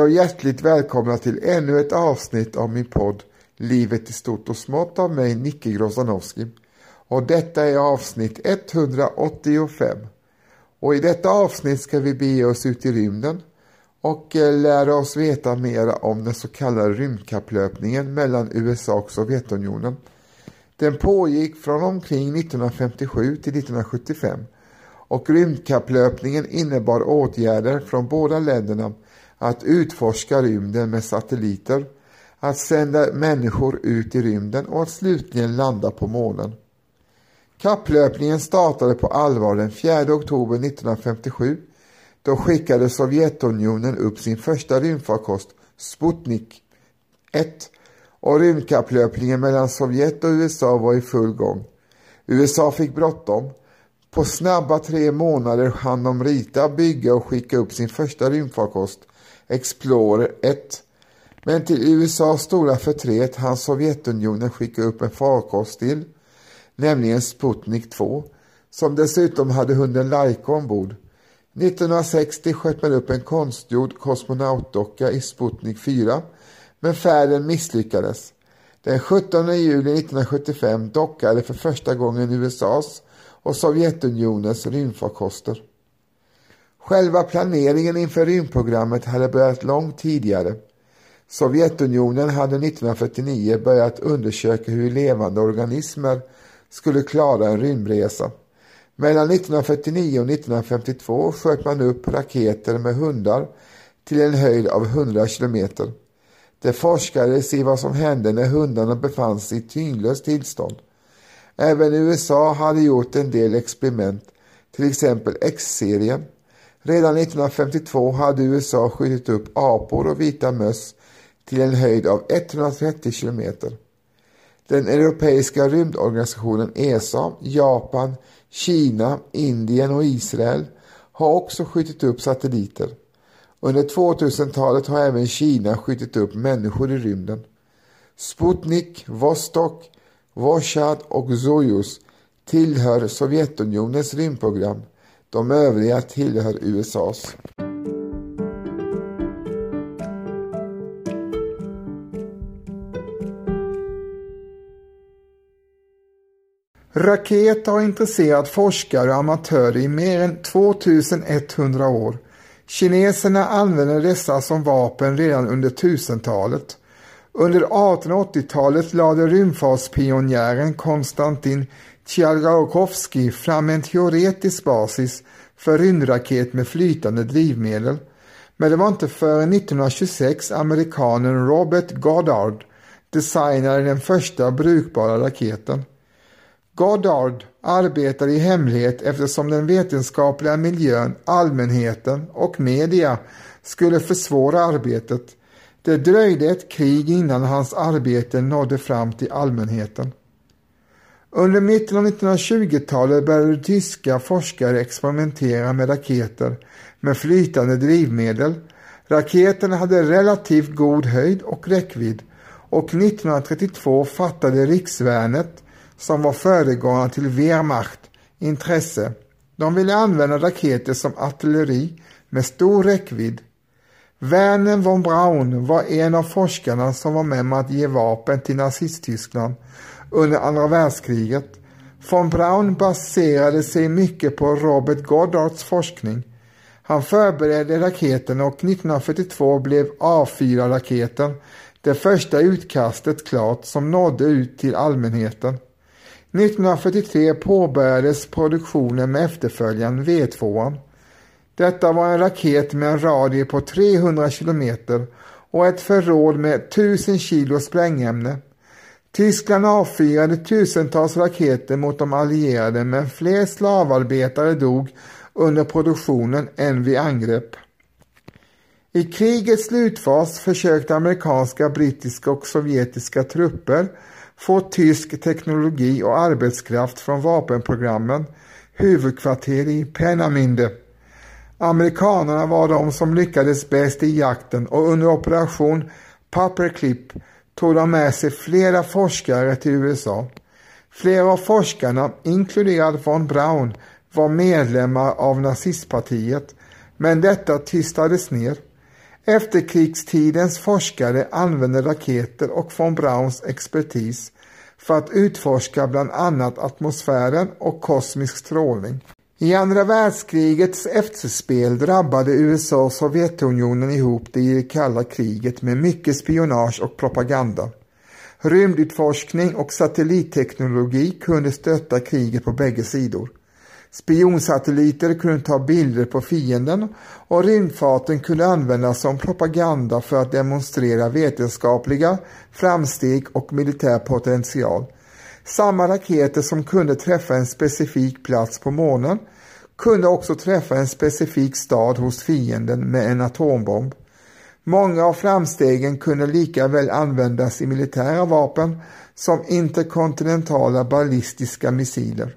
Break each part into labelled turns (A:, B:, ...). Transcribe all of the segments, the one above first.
A: Hej och hjärtligt välkomna till ännu ett avsnitt av min podd Livet i stort och smått av mig, Nicke Grozanowski. Och detta är avsnitt 185. Och i detta avsnitt ska vi bege oss ut i rymden och eh, lära oss veta mer om den så kallade rymdkapplöpningen mellan USA och Sovjetunionen. Den pågick från omkring 1957 till 1975 och rymdkapplöpningen innebar åtgärder från båda länderna att utforska rymden med satelliter, att sända människor ut i rymden och att slutligen landa på månen. Kapplöpningen startade på allvar den 4 oktober 1957. Då skickade Sovjetunionen upp sin första rymdfarkost, Sputnik 1 och rymdkapplöpningen mellan Sovjet och USA var i full gång. USA fick bråttom. På snabba tre månader hann de rita, bygga och skicka upp sin första rymdfarkost, Explorer 1. Men till USAs stora förtret hann Sovjetunionen skicka upp en farkost till, nämligen Sputnik 2, som dessutom hade hunden Laika ombord. 1960 sköt man upp en konstgjord kosmonautdocka i Sputnik 4, men färden misslyckades. Den 17 juli 1975 dockade för första gången USAs och Sovjetunionens rymdfarkoster. Själva planeringen inför rymdprogrammet hade börjat långt tidigare. Sovjetunionen hade 1949 börjat undersöka hur levande organismer skulle klara en rymdresa. Mellan 1949 och 1952 sköt man upp raketer med hundar till en höjd av 100 kilometer. Det forskades i vad som hände när hundarna befann sig i tyngdlöst tillstånd. Även USA hade gjort en del experiment, till exempel X-serien. Redan 1952 hade USA skjutit upp apor och vita möss till en höjd av 130 kilometer. Den europeiska rymdorganisationen ESA, Japan, Kina, Indien och Israel har också skjutit upp satelliter. Under 2000-talet har även Kina skjutit upp människor i rymden. Sputnik, Vostok, Voshad och Soyuz tillhör Sovjetunionens rymdprogram. De övriga tillhör USAs. Raket har intresserat forskare och amatörer i mer än 2100 år. Kineserna använde dessa som vapen redan under 1000-talet. Under 1880-talet lade rymdfartspionjären Konstantin Tsiolkovskij fram en teoretisk basis för rymdraket med flytande drivmedel. Men det var inte förrän 1926 amerikanen Robert Goddard designade den första brukbara raketen. Goddard arbetade i hemlighet eftersom den vetenskapliga miljön, allmänheten och media skulle försvåra arbetet. Det dröjde ett krig innan hans arbete nådde fram till allmänheten. Under mitten av 1920-talet började tyska forskare experimentera med raketer med flytande drivmedel. Raketerna hade relativt god höjd och räckvidd och 1932 fattade riksvärnet som var föregångare till Wehrmacht intresse. De ville använda raketer som artilleri med stor räckvidd. Werner von Braun var en av forskarna som var med om att ge vapen till Nazisttyskland under andra världskriget. Von Braun baserade sig mycket på Robert Goddards forskning. Han förberedde raketen och 1942 blev A4-raketen det första utkastet klart som nådde ut till allmänheten. 1943 påbörjades produktionen med efterföljaren V2. Detta var en raket med en radie på 300 kilometer och ett förråd med 1000 kilo sprängämne. Tyskland avfyrade tusentals raketer mot de allierade men fler slavarbetare dog under produktionen än vid angrepp. I krigets slutfas försökte amerikanska, brittiska och sovjetiska trupper få tysk teknologi och arbetskraft från vapenprogrammen, huvudkvarter i Penaminde. Amerikanerna var de som lyckades bäst i jakten och under operation Paperclip tog de med sig flera forskare till USA. Flera av forskarna, inkluderad von Braun, var medlemmar av nazistpartiet, men detta tystades ner. Efterkrigstidens forskare använde raketer och von Brauns expertis för att utforska bland annat atmosfären och kosmisk strålning. I andra världskrigets efterspel drabbade USA och Sovjetunionen ihop det i det kalla kriget med mycket spionage och propaganda. Rymdutforskning och satellitteknologi kunde stötta kriget på bägge sidor. Spionsatelliter kunde ta bilder på fienden och rymdfarten kunde användas som propaganda för att demonstrera vetenskapliga framsteg och militär potential. Samma raketer som kunde träffa en specifik plats på månen kunde också träffa en specifik stad hos fienden med en atombomb. Många av framstegen kunde lika väl användas i militära vapen som interkontinentala ballistiska missiler.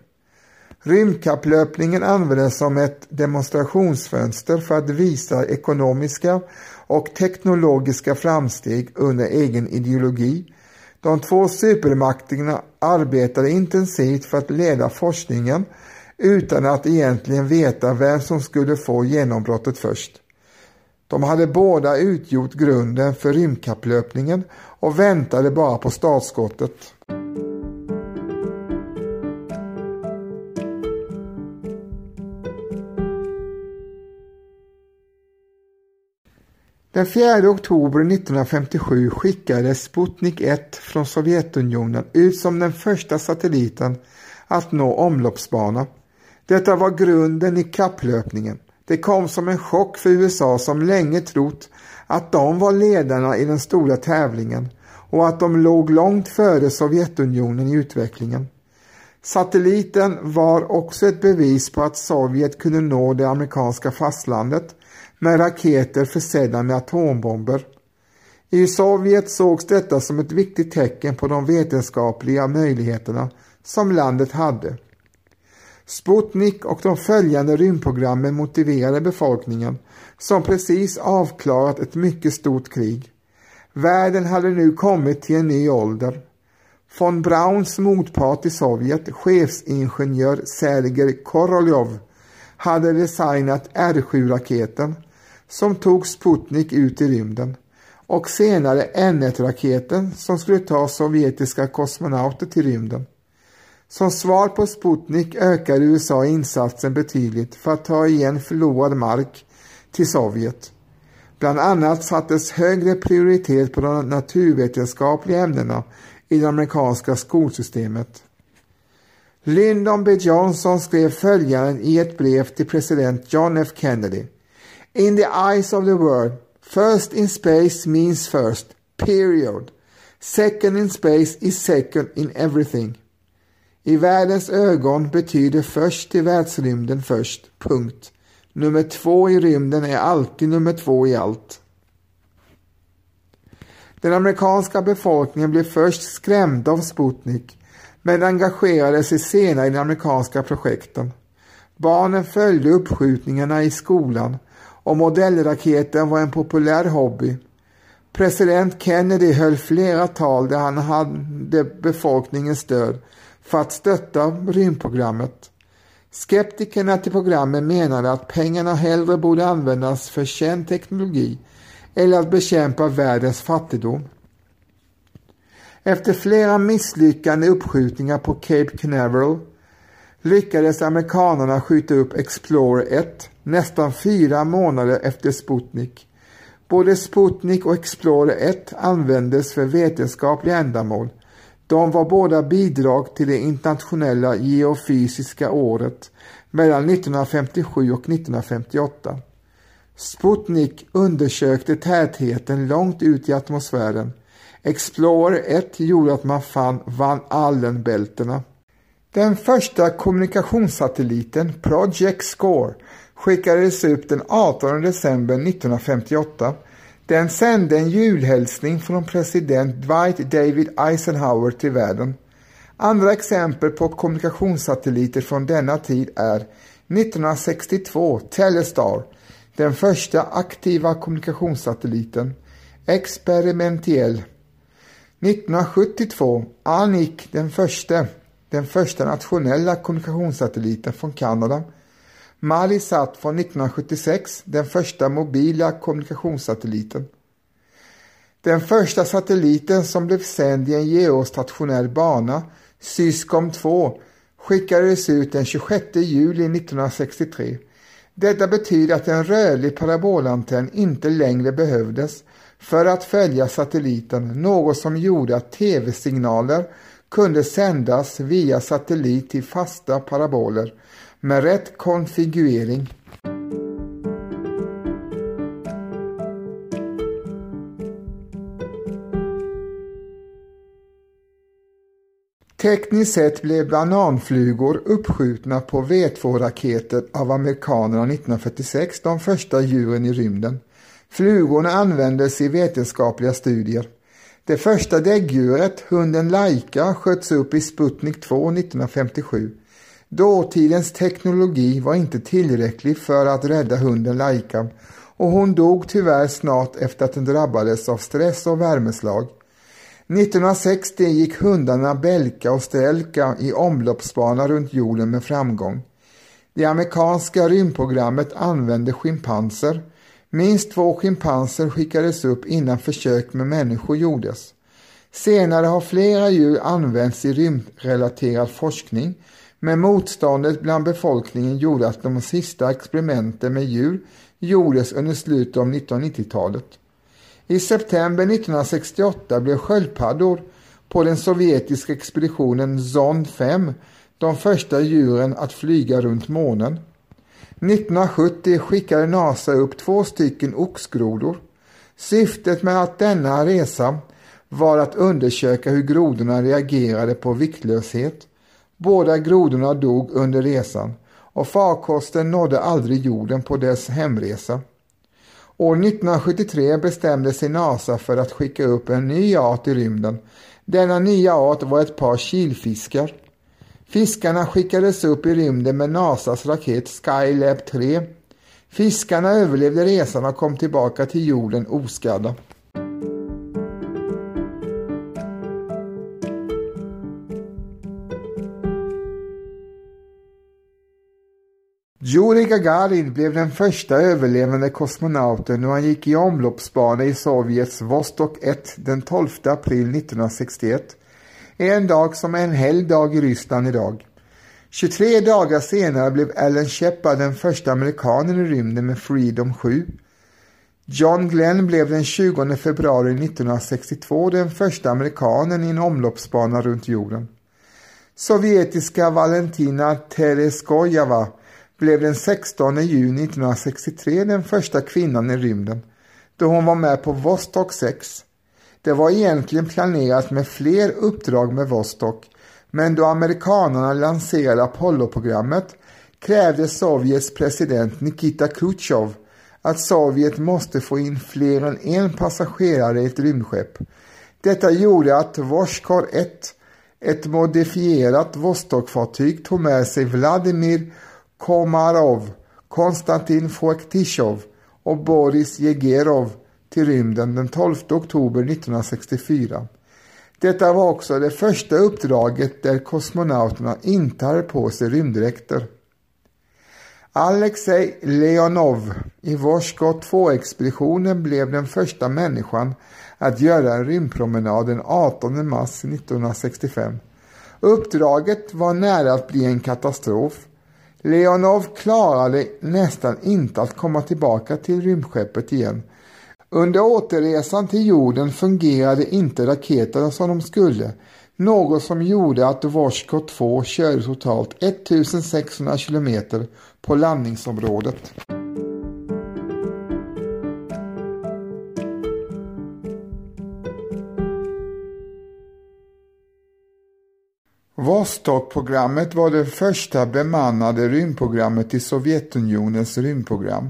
A: Rymdkapplöpningen användes som ett demonstrationsfönster för att visa ekonomiska och teknologiska framsteg under egen ideologi. De två supermakterna arbetade intensivt för att leda forskningen utan att egentligen veta vem som skulle få genombrottet först. De hade båda utgjort grunden för rymdkapplöpningen och väntade bara på startskottet. Den 4 oktober 1957 skickades Sputnik 1 från Sovjetunionen ut som den första satelliten att nå omloppsbana. Detta var grunden i kapplöpningen. Det kom som en chock för USA som länge trott att de var ledarna i den stora tävlingen och att de låg långt före Sovjetunionen i utvecklingen. Satelliten var också ett bevis på att Sovjet kunde nå det amerikanska fastlandet med raketer försedda med atombomber. I Sovjet sågs detta som ett viktigt tecken på de vetenskapliga möjligheterna som landet hade. Sputnik och de följande rymdprogrammen motiverade befolkningen som precis avklarat ett mycket stort krig. Världen hade nu kommit till en ny ålder. Von Brauns motpart i Sovjet, chefsingenjör Sergej Koroljov, hade designat R7-raketen som tog Sputnik ut i rymden och senare N1-raketen som skulle ta sovjetiska kosmonauter till rymden. Som svar på Sputnik ökade USA insatsen betydligt för att ta igen förlorad mark till Sovjet. Bland annat sattes högre prioritet på de naturvetenskapliga ämnena i det amerikanska skolsystemet. Lyndon B Johnson skrev följande i ett brev till president John F Kennedy. In the eyes of the world, first in space means first, period. Second in space is second in everything. I världens ögon betyder först i världsrymden först, punkt. Nummer två i rymden är alltid nummer två i allt. Den amerikanska befolkningen blev först skrämd av Sputnik men engagerade sig senare i de amerikanska projekten. Barnen följde uppskjutningarna i skolan och modellraketen var en populär hobby. President Kennedy höll flera tal där han hade befolkningens stöd för att stötta rymdprogrammet. Skeptikerna till programmet menade att pengarna hellre borde användas för känd teknologi eller att bekämpa världens fattigdom. Efter flera misslyckande uppskjutningar på Cape Canaveral lyckades amerikanerna skjuta upp Explorer 1 nästan fyra månader efter Sputnik. Både Sputnik och Explorer 1 användes för vetenskapliga ändamål de var båda bidrag till det internationella geofysiska året mellan 1957 och 1958. Sputnik undersökte tätheten långt ut i atmosfären. Explorer 1 gjorde att man fann Van Allen-bältena. Den första kommunikationssatelliten, Project Score, skickades upp den 18 december 1958 den sände en julhälsning från president Dwight David Eisenhower till världen. Andra exempel på kommunikationssatelliter från denna tid är 1962 Telestar, den första aktiva kommunikationssatelliten, experimentell. 1972 Anik den första, den första nationella kommunikationssatelliten från Kanada. Malisat från 1976, den första mobila kommunikationssatelliten. Den första satelliten som blev sänd i en geostationär bana, Syscom 2, skickades ut den 26 juli 1963. Detta betyder att en rörlig parabolantenn inte längre behövdes för att följa satelliten, något som gjorde att tv-signaler kunde sändas via satellit till fasta paraboler med rätt konfigurering. Tekniskt sett blev bananflugor uppskjutna på V2-raketer av amerikanerna 1946 de första djuren i rymden. Flugorna användes i vetenskapliga studier. Det första däggdjuret, hunden Laika, sköts upp i Sputnik 2 1957. Dåtidens teknologi var inte tillräcklig för att rädda hunden Laika och hon dog tyvärr snart efter att den drabbades av stress och värmeslag. 1960 gick hundarna Belka och Strelka i omloppsbana runt jorden med framgång. Det amerikanska rymdprogrammet använde schimpanser. Minst två schimpanser skickades upp innan försök med människor gjordes. Senare har flera djur använts i rymdrelaterad forskning men motståndet bland befolkningen gjorde att de sista experimenten med djur gjordes under slutet av 1990-talet. I september 1968 blev sköldpaddor på den sovjetiska expeditionen Zond 5 de första djuren att flyga runt månen. 1970 skickade NASA upp två stycken oxgrodor. Syftet med att denna resa var att undersöka hur grodorna reagerade på viktlöshet. Båda grodorna dog under resan och farkosten nådde aldrig jorden på dess hemresa. År 1973 bestämde sig NASA för att skicka upp en ny art i rymden. Denna nya art var ett par kilfiskar. Fiskarna skickades upp i rymden med NASAs raket Skylab 3. Fiskarna överlevde resan och kom tillbaka till jorden oskadda. Jurij Gagarin blev den första överlevande kosmonauten när han gick i omloppsbana i Sovjets Vostok 1 den 12 april 1961. En dag som är en helgdag i Ryssland idag. 23 dagar senare blev Alan Shepard den första amerikanen i rymden med Freedom 7. John Glenn blev den 20 februari 1962 den första amerikanen i en omloppsbana runt jorden. Sovjetiska Valentina Tereskojava blev den 16 juni 1963 den första kvinnan i rymden då hon var med på Vostok 6. Det var egentligen planerat med fler uppdrag med Vostok men då amerikanerna lanserade Apollo-programmet krävde Sovjets president Nikita Khrushchev att Sovjet måste få in fler än en passagerare i ett rymdskepp. Detta gjorde att Voskhod 1, ett modifierat Vostokfartyg, tog med sig Vladimir Komarov, Konstantin Foektishov och Boris Jegerov till rymden den 12 oktober 1964. Detta var också det första uppdraget där kosmonauterna inte hade på sig rymddräkter. Alexej Leonov i Voskot 2-expeditionen blev den första människan att göra en rymdpromenad den 18 mars 1965. Uppdraget var nära att bli en katastrof Leonov klarade nästan inte att komma tillbaka till rymdskeppet igen. Under återresan till jorden fungerade inte raketerna som de skulle, något som gjorde att Voshko 2 körde totalt 1600 kilometer på landningsområdet. Vostok-programmet var det första bemannade rymdprogrammet i Sovjetunionens rymdprogram.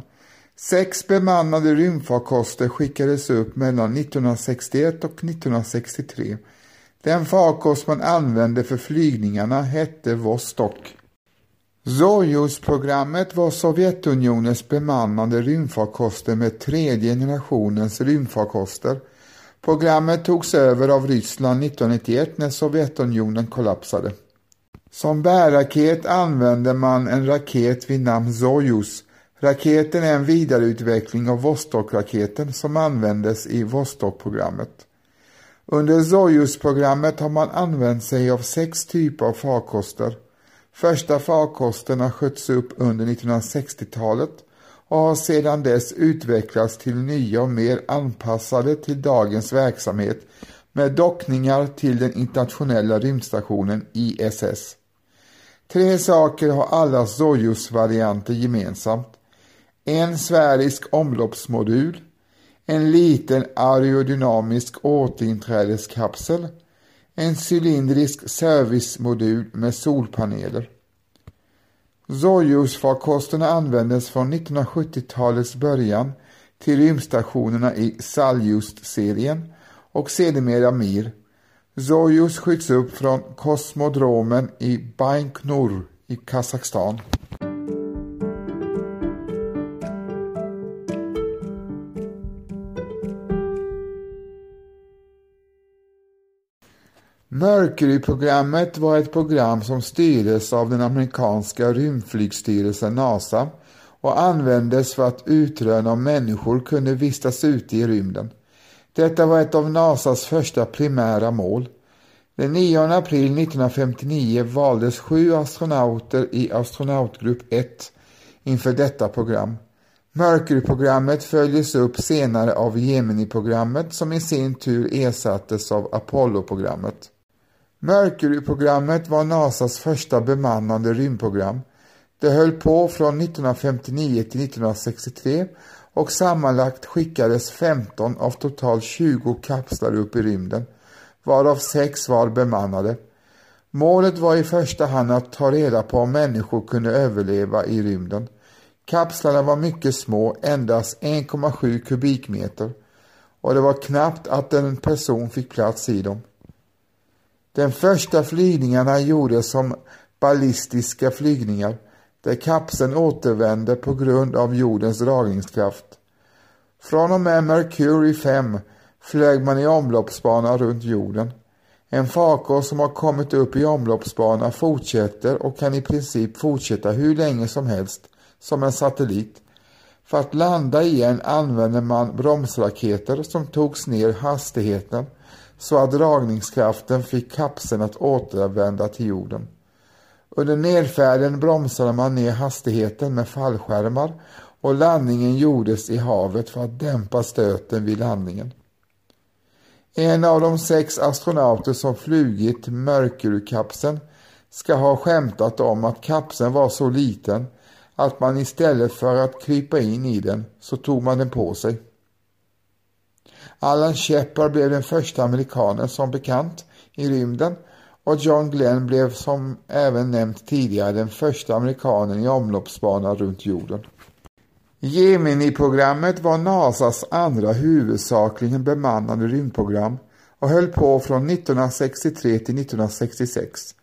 A: Sex bemannade rymdfarkoster skickades upp mellan 1961 och 1963. Den farkost man använde för flygningarna hette Vostok. Sojus-programmet var Sovjetunionens bemannade rymdfarkoster med tredje generationens rymdfarkoster Programmet togs över av Ryssland 1991 när Sovjetunionen kollapsade. Som bärraket använde man en raket vid namn Sojus. Raketen är en vidareutveckling av Vostok-raketen som användes i Vostok-programmet. Under Sojus-programmet har man använt sig av sex typer av farkoster. Första farkosterna sköts upp under 1960-talet och har sedan dess utvecklats till nya och mer anpassade till dagens verksamhet med dockningar till den internationella rymdstationen ISS. Tre saker har alla Sojus-varianter gemensamt. En sfärisk omloppsmodul, en liten aerodynamisk återinträdeskapsel, en cylindrisk servicemodul med solpaneler. Sojus-farkosterna användes från 1970-talets början till rymdstationerna i Saljust-serien och sedermera Mir. Sojus skjuts upp från kosmodromen i Baikonur i Kazakstan. Mercury-programmet var ett program som styrdes av den amerikanska rymdflygstyrelsen NASA och användes för att utröna om människor kunde vistas ute i rymden. Detta var ett av NASAs första primära mål. Den 9 april 1959 valdes sju astronauter i astronautgrupp 1 inför detta program. Mercury-programmet följdes upp senare av Gemini-programmet som i sin tur ersattes av Apollo-programmet. Mercury-programmet var NASAs första bemannade rymdprogram. Det höll på från 1959 till 1963 och sammanlagt skickades 15 av totalt 20 kapslar upp i rymden, varav 6 var bemannade. Målet var i första hand att ta reda på om människor kunde överleva i rymden. Kapslarna var mycket små, endast 1,7 kubikmeter, och det var knappt att en person fick plats i dem. Den första flygningarna gjordes som ballistiska flygningar där kapseln återvände på grund av jordens dragningskraft. Från och med Mercury 5 flög man i omloppsbana runt jorden. En farkost som har kommit upp i omloppsbana fortsätter och kan i princip fortsätta hur länge som helst, som en satellit. För att landa igen använder man bromsraketer som togs ner hastigheten så att dragningskraften fick kapseln att återvända till jorden. Under nedfärden bromsade man ner hastigheten med fallskärmar och landningen gjordes i havet för att dämpa stöten vid landningen. En av de sex astronauter som flugit Mercury-kapseln ska ha skämtat om att kapseln var så liten att man istället för att krypa in i den så tog man den på sig. Alan Shepard blev den första amerikanen som bekant i rymden och John Glenn blev som även nämnt tidigare den första amerikanen i omloppsbana runt jorden. Gemini-programmet var NASAs andra huvudsakligen bemannade rymdprogram och höll på från 1963 till 1966.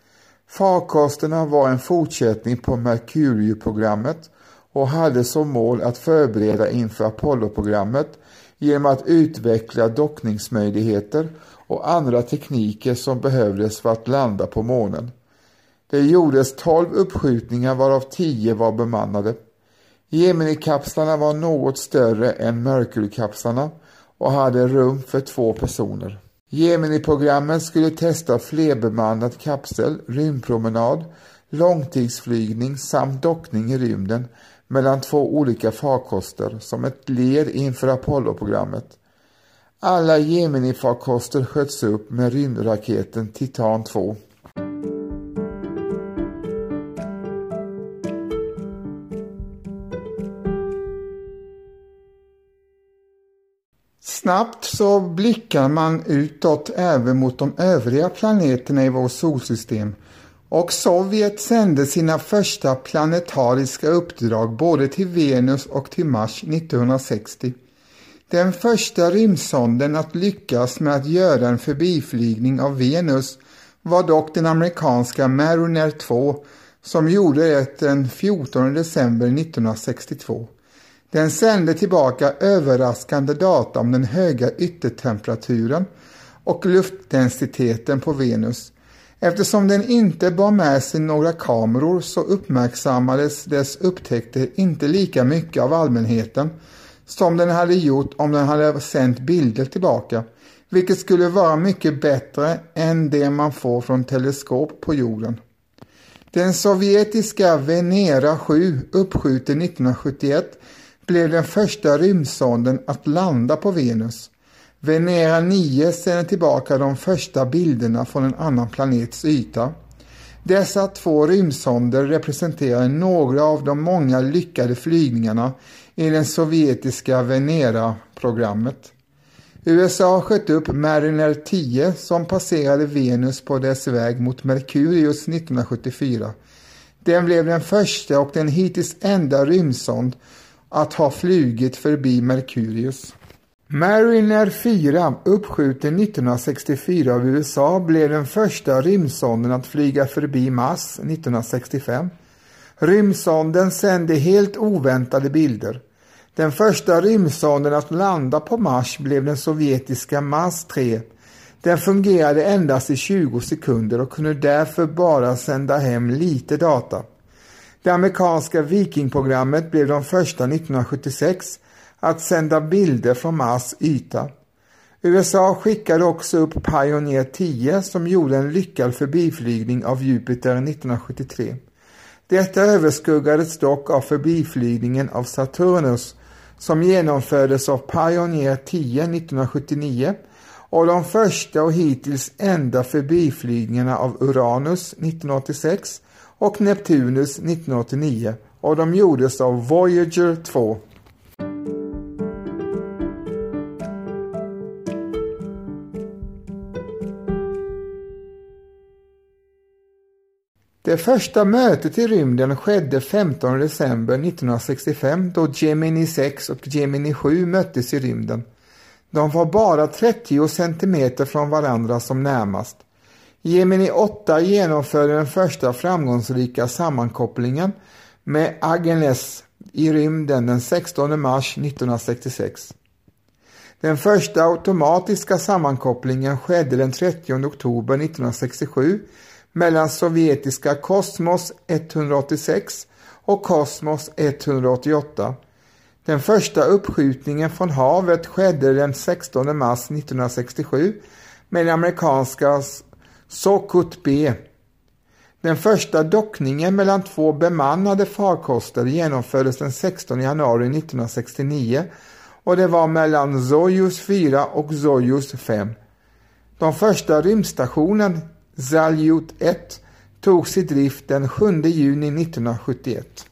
A: Farkosterna var en fortsättning på Mercury-programmet och hade som mål att förbereda inför Apollo-programmet genom att utveckla dockningsmöjligheter och andra tekniker som behövdes för att landa på månen. Det gjordes 12 uppskjutningar varav 10 var bemannade. Gemini-kapslarna var något större än Mercury-kapslarna och hade rum för två personer. Gemini-programmet skulle testa flerbemannad kapsel, rymdpromenad, långtidsflygning samt dockning i rymden mellan två olika farkoster som ett led inför Apollo-programmet. Alla Gemini-farkoster sköts upp med rymdraketen Titan 2. Snabbt så blickar man utåt även mot de övriga planeterna i vårt solsystem och Sovjet sände sina första planetariska uppdrag både till Venus och till Mars 1960. Den första rymdsonden att lyckas med att göra en förbiflygning av Venus var dock den amerikanska Mariner 2 som gjorde det den 14 december 1962. Den sände tillbaka överraskande data om den höga yttertemperaturen och luftdensiteten på Venus Eftersom den inte bar med sig några kameror så uppmärksammades dess upptäckter inte lika mycket av allmänheten som den hade gjort om den hade sänt bilder tillbaka, vilket skulle vara mycket bättre än det man får från teleskop på jorden. Den sovjetiska Venera 7, uppskjuten 1971, blev den första rymdsonden att landa på Venus. Venera 9 sänder tillbaka de första bilderna från en annan planets yta. Dessa två rymdsonder representerar några av de många lyckade flygningarna i det sovjetiska Venera-programmet. USA sköt upp Mariner 10 som passerade Venus på dess väg mot Merkurius 1974. Den blev den första och den hittills enda rymdsond att ha flugit förbi Merkurius. Mariner 4, uppskjuten 1964 av USA, blev den första rymdsonden att flyga förbi Mars 1965. Rymdsonden sände helt oväntade bilder. Den första rymdsonden att landa på Mars blev den sovjetiska Mars 3. Den fungerade endast i 20 sekunder och kunde därför bara sända hem lite data. Det amerikanska Vikingprogrammet blev de första 1976 att sända bilder från Mars yta. USA skickade också upp Pioneer 10 som gjorde en lyckad förbiflygning av Jupiter 1973. Detta överskuggades dock av förbiflygningen av Saturnus som genomfördes av Pioneer 10 1979 och de första och hittills enda förbiflygningarna av Uranus 1986 och Neptunus 1989 och de gjordes av Voyager 2. Det första mötet i rymden skedde 15 december 1965 då Gemini 6 och Gemini 7 möttes i rymden. De var bara 30 centimeter från varandra som närmast. Gemini 8 genomförde den första framgångsrika sammankopplingen med Agnes i rymden den 16 mars 1966. Den första automatiska sammankopplingen skedde den 30 oktober 1967 mellan sovjetiska Kosmos 186 och Kosmos 188. Den första uppskjutningen från havet skedde den 16 mars 1967 med den amerikanska Sokut B. Den första dockningen mellan två bemannade farkoster genomfördes den 16 januari 1969 och det var mellan Soyuz 4 och Soyuz 5. De första rymdstationen Zaljut 1 togs i drift den 7 juni 1971.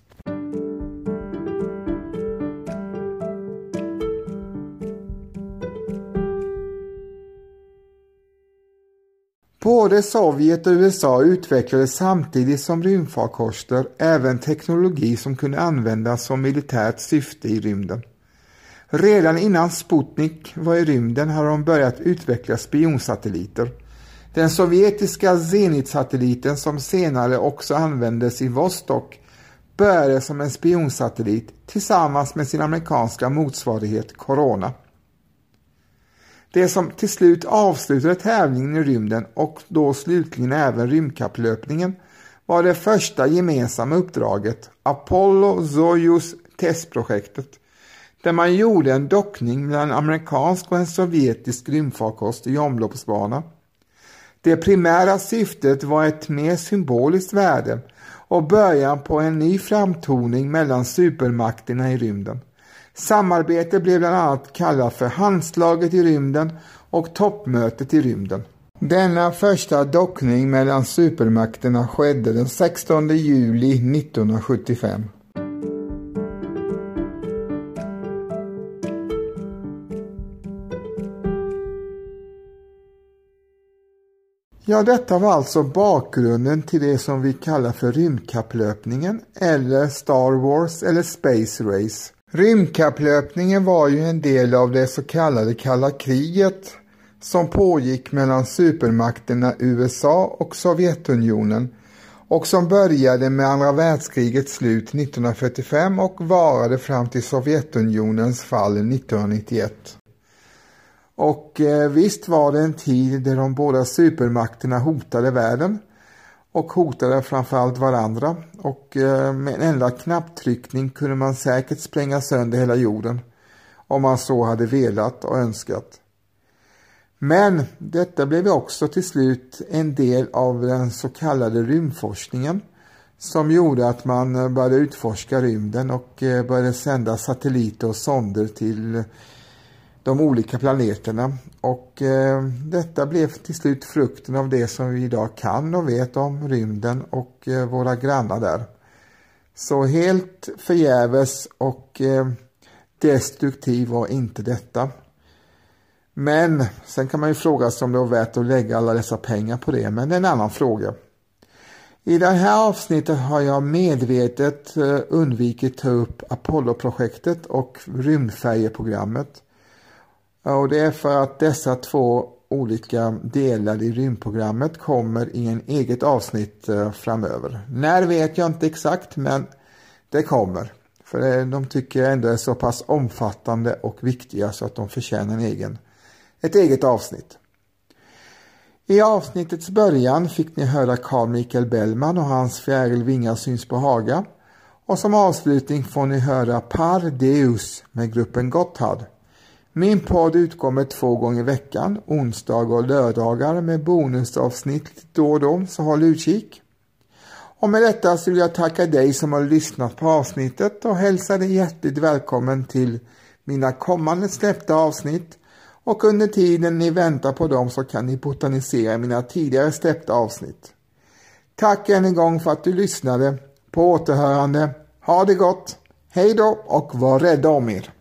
A: Både Sovjet och USA utvecklade samtidigt som rymdfarkoster även teknologi som kunde användas som militärt syfte i rymden. Redan innan Sputnik var i rymden hade de börjat utveckla spionsatelliter den sovjetiska Zenit-satelliten som senare också användes i Vostok började som en spionsatellit tillsammans med sin amerikanska motsvarighet Corona. Det som till slut avslutade tävlingen i rymden och då slutligen även rymdkapplöpningen var det första gemensamma uppdraget, Apollo-Soyuz testprojektet, där man gjorde en dockning mellan en amerikansk och en sovjetisk rymdfarkost i omloppsbana. Det primära syftet var ett mer symboliskt värde och början på en ny framtoning mellan supermakterna i rymden. Samarbete blev bland annat kallat för handslaget i rymden och toppmötet i rymden. Denna första dockning mellan supermakterna skedde den 16 juli 1975. Ja, detta var alltså bakgrunden till det som vi kallar för rymdkapplöpningen eller Star Wars eller Space Race. Rymdkapplöpningen var ju en del av det så kallade kalla kriget som pågick mellan supermakterna USA och Sovjetunionen och som började med andra världskrigets slut 1945 och varade fram till Sovjetunionens fall 1991. Och eh, visst var det en tid där de båda supermakterna hotade världen och hotade framförallt varandra och eh, med en enda knapptryckning kunde man säkert spränga sönder hela jorden om man så hade velat och önskat. Men detta blev också till slut en del av den så kallade rymdforskningen som gjorde att man började utforska rymden och eh, började sända satelliter och sonder till de olika planeterna och eh, detta blev till slut frukten av det som vi idag kan och vet om rymden och eh, våra grannar där. Så helt förgäves och eh, destruktiv var inte detta. Men sen kan man ju fråga sig om det var värt att lägga alla dessa pengar på det, men det är en annan fråga. I det här avsnittet har jag medvetet eh, undvikit ta upp Apollo-projektet och rymdfärjeprogrammet. Och det är för att dessa två olika delar i rymdprogrammet kommer i en eget avsnitt eh, framöver. När vet jag inte exakt men det kommer. För eh, de tycker jag ändå är så pass omfattande och viktiga så att de förtjänar en egen, ett eget avsnitt. I avsnittets början fick ni höra Carl Michael Bellman och hans Fjärilvingar syns på Haga. Och som avslutning får ni höra Par Deus med gruppen Gotthard. Min podd utkommer två gånger i veckan, onsdag och lördagar med bonusavsnitt då och då, så håll utkik. Och med detta så vill jag tacka dig som har lyssnat på avsnittet och hälsa dig hjärtligt välkommen till mina kommande släppta avsnitt och under tiden ni väntar på dem så kan ni botanisera i mina tidigare släppta avsnitt. Tack än en gång för att du lyssnade. På återhörande. Ha det gott. Hej då och var rädda om er.